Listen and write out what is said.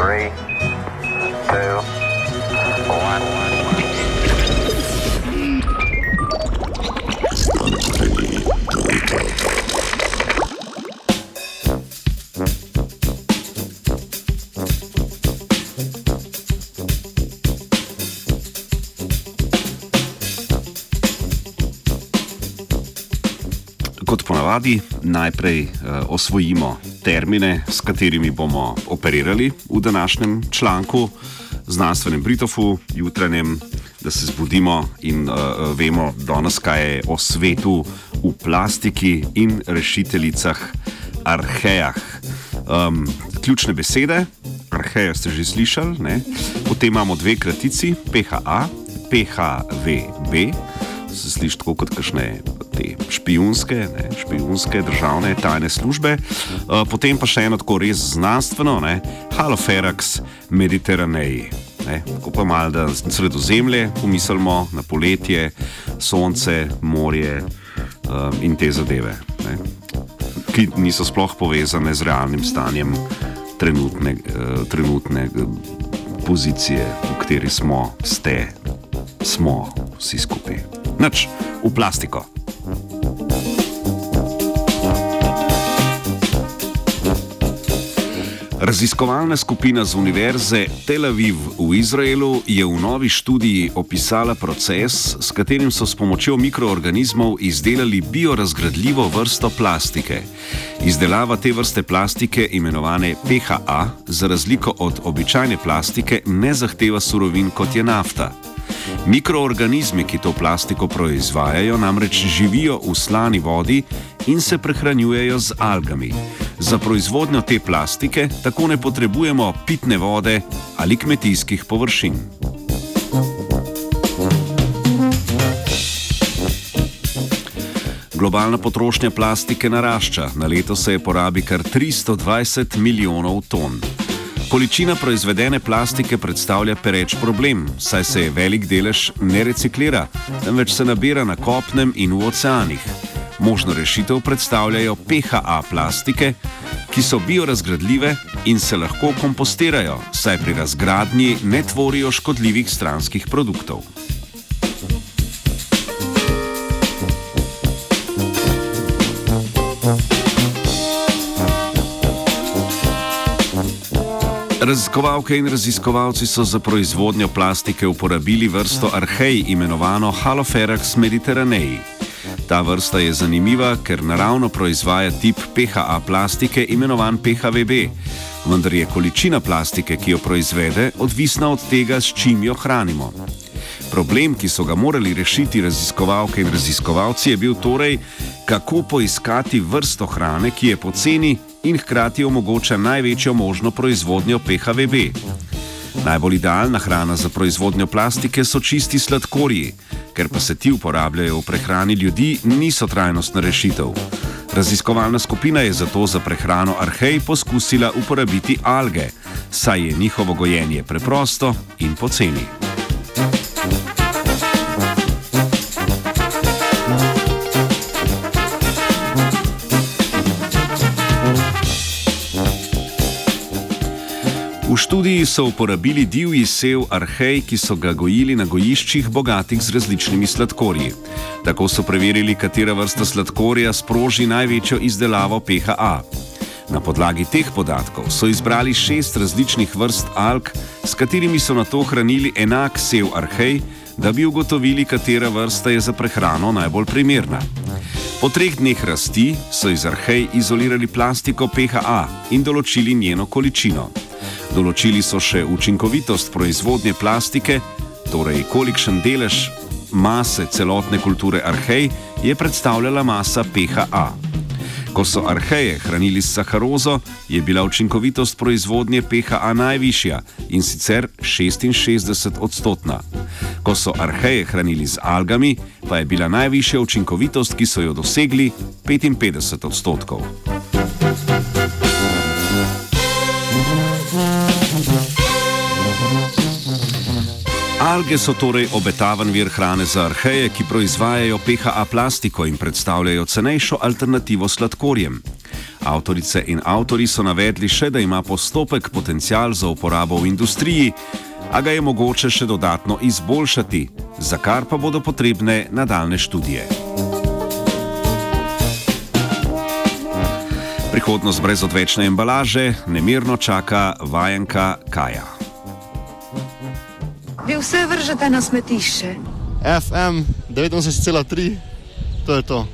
Three, Kot ponavadi, najprej uh, osvojimo termine, s katerimi bomo operirali v današnjem članku, znanstvenem Britofu, jutranjem, da se zbudimo in uh, vemo danes, kaj je o svetu v plastiki in rešiteljicah, arhejah. Um, ključne besede, arheje ste že slišali, ne? potem imamo dve kratici, PHA, PHVB, se sliši tako kot kakšne te špijunske, ne, špijunske državne tajne službe, uh, potem pa še eno tako res znanstveno, ne, Haloferax Mediteraneji. Ne, tako pa malo, da sredozemlje pomislimo na poletje, sonce, morje um, in te zadeve, ne, ki niso sploh povezane z realnim stanjem trenutne, uh, trenutne pozicije, v kateri smo, ste, smo vsi skupaj. Noč v plastiko. Raziskovalna skupina z Univerze Tel Aviv v Izraelu je v novi študiji opisala proces, s katerim so s pomočjo mikroorganizmov izdelali biorazgradljivo vrsto plastike. Izdelava te vrste plastike, imenovane PHA, za razliko od običajne plastike, ne zahteva surovin kot je nafta. Mikroorganizmi, ki to plastiko proizvajajo, namreč živijo v slani vodi in se prehranjujejo z algami. Za proizvodnjo te plastike tako ne potrebujemo pitne vode ali kmetijskih površin. Globalna potrošnja plastike narašča, na leto se je porabi kar 320 milijonov ton. Količina proizvedene plastike predstavlja pereč problem, saj se je velik delež ne reciklira, temveč se nabira na kopnem in v oceanih. Možno rešitev predstavljajo PHA plastike, ki so biorazgradljive in se lahko kompostirajo, saj pri razgradnji ne tvorijo škodljivih stranskih produktov. Raziskovalke in raziskovalci so za proizvodnjo plastike uporabili vrsto arhej imenovano Haloferax mediteraneji. Ta vrsta je zanimiva, ker naravno proizvaja tip PHA plastike imenovan PHVB, vendar je količina plastike, ki jo proizvede, odvisna od tega, s čim jo hranimo. Problem, ki so ga morali rešiti raziskovalke in raziskovalci, je bil torej, kako poiskati vrsto hrane, ki je poceni in hkrati omogoča največjo možno proizvodnjo PHVB. Najbolj idealna hrana za proizvodnjo plastike so čisti sladkorji, ker pa se ti uporabljajo v prehrani ljudi, niso trajnostna rešitev. Raziskovalna skupina je zato za prehrano arhej poskusila uporabiti alge, saj je njihovo gojenje preprosto in poceni. V študiji so uporabili divji sev arhej, ki so ga gojili na gojiščih bogatih z različnimi sladkorji. Tako so preverili, katera vrsta sladkorja sproži največjo izdelavo PHA. Na podlagi teh podatkov so izbrali šest različnih vrst alg, s katerimi so na to hranili enak sev arhej, da bi ugotovili, katera vrsta je za prehrano najbolj primerna. Po treh dneh rasti so iz arhej izolirali plastiko PHA in določili njeno količino. Določili so še učinkovitost proizvodnje plastike, torej kolikšen delež mase celotne kulture arhej je predstavljala masa PHA. Ko so arheje hranili s saharozo, je bila učinkovitost proizvodnje PHA najvišja in sicer 66 odstotna. Ko so arheje hranili z algami, pa je bila najvišja učinkovitost, ki so jo dosegli, 55 odstotkov. Alge so torej obetaven vir hrane za arheje, ki proizvajajo PHA plastiko in predstavljajo cenejšo alternativo sladkorjem. Avtorice in avtori so navedli še, da ima postopek potencial za uporabo v industriji, a ga je mogoče še dodatno izboljšati, za kar pa bodo potrebne nadaljne študije. Prihodnost brez odvečne embalaže nemirno čaka vajenka Kaja. Vi vse vržete na smetišče. FM 89,3, to je to.